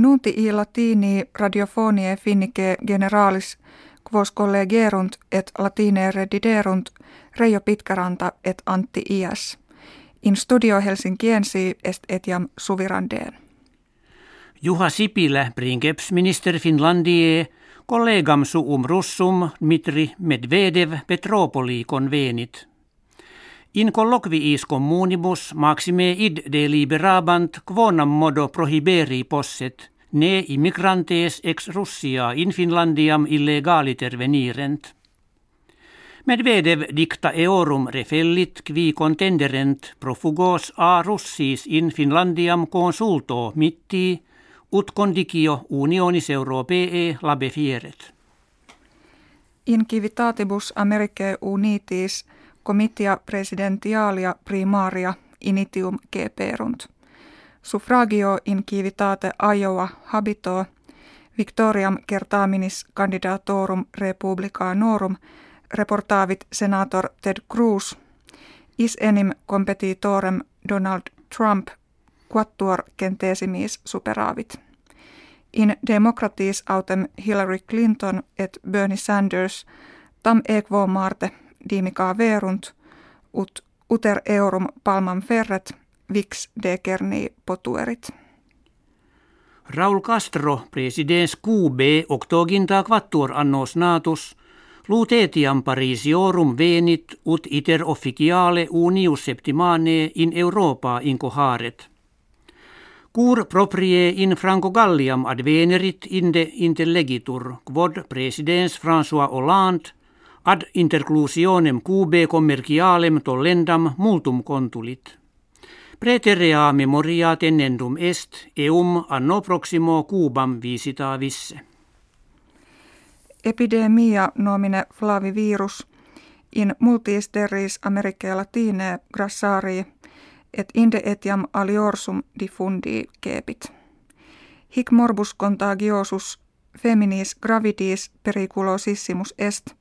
Nunti i latini radiofonie finnike generalis quos collegerunt et latine rediderunt Reijo Pitkäranta et Antti Ias. In studio Helsinkiensi est etiam suvirandeen. Juha Sipilä bringeps minister Finlandie kollegam suum russum Dmitri Medvedev Petropoli convenit. In colloquiis communibus maxime id deliberabant quonam modo prohiberi posset, ne immigrantes ex Russia in Finlandiam illegaliter venirent. Medvedev dicta eorum refellit qui contenderent profugos a russis in Finlandiam consulto mitti, ut condicio unionis europee labe fieret. In civitatibus Americae unitis comitia presidentialia primaria initium geperunt. Suffragio in civitate Iowa habito Victoriam Kertaminis candidatorum republicanorum reportavit senator Ted Cruz is enim competitorem Donald Trump quattuor centesimis superavit. In democratis autem Hillary Clinton et Bernie Sanders tam equo marte dimica verunt ut uter eurum palman ferret vix decerni potuerit. Raul Castro, presidens QB octoginta quattuor annos natus, lutetiam Parisiorum venit ut iter officiale unius septimane in Europa incoharet. Cur proprie in Franco Galliam advenerit inde intellegitur, quod presidens François Hollande ad interclusionem cube commercialem tollendam multum contulit. Preterea memoria tenendum est eum anno proximo cubam visita visse. Epidemia nomine flavivirus in multis terris Americae Latine grassari et inde etiam aliorsum diffundi kepit. Hic morbus contagiosus feminis gravidis periculosissimus est,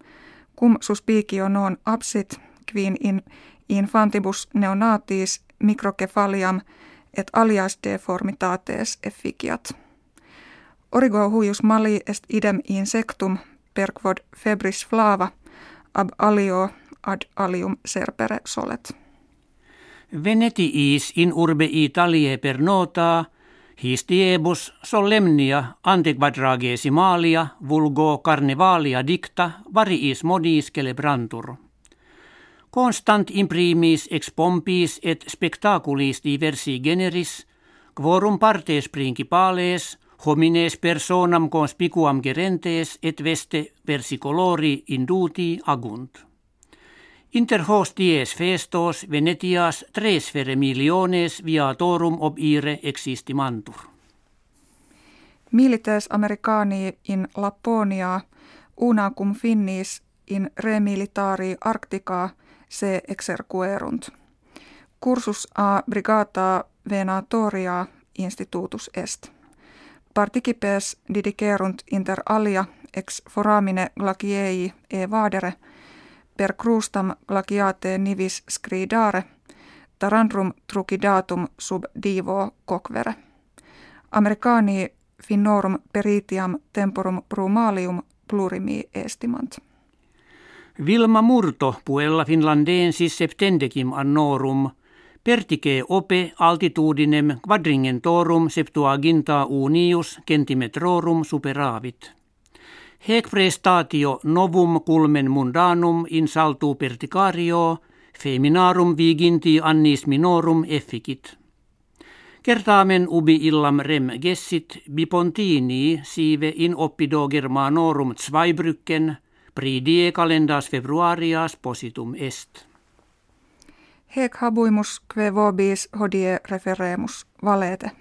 cum suspicio non absit, quin in infantibus neonatis microcefaliam et alias deformitates efficiat. Origo huius mali est idem insectum per quod febris flava ab alio ad alium serpere solet. Venetiis in urbe Italie per nota histiebus solemnia antequadragesimalia vulgo carnevalia dicta variis modis celebrantur. Constant imprimis ex pompis et spectaculis diversi generis, quorum partes principales homines personam conspicuam gerentes et veste versicolori induti agunt. Inter hos dies festos Venetias tres fere miliones viatorum ob ire existimantur. Milites Americani in Lapponia, una cum finnis in re militari Arctica se exercuerunt. Cursus a brigata venatoria institutus est. Participes didicerunt inter alia ex foramine glaciei e vadere – per crustam glaciate nivis scridare, tarandrum trucidatum sub divo coquere. Americani finnorum peritiam temporum brumalium plurimi estimant. Vilma Murto puella finlandensis septendecim annorum pertike ope altitudinem quadringentorum septuaginta unius centimetrorum superavit. Hec prestatio novum culmen mundanum in saltu perticario, feminarum viginti annis minorum efficit. Kertaamen ubi illam rem gessit bipontini sive in oppido germanorum Zweibrücken, pridie calendas februarias positum est. Hec habuimus kve vobis hodie referemus valete.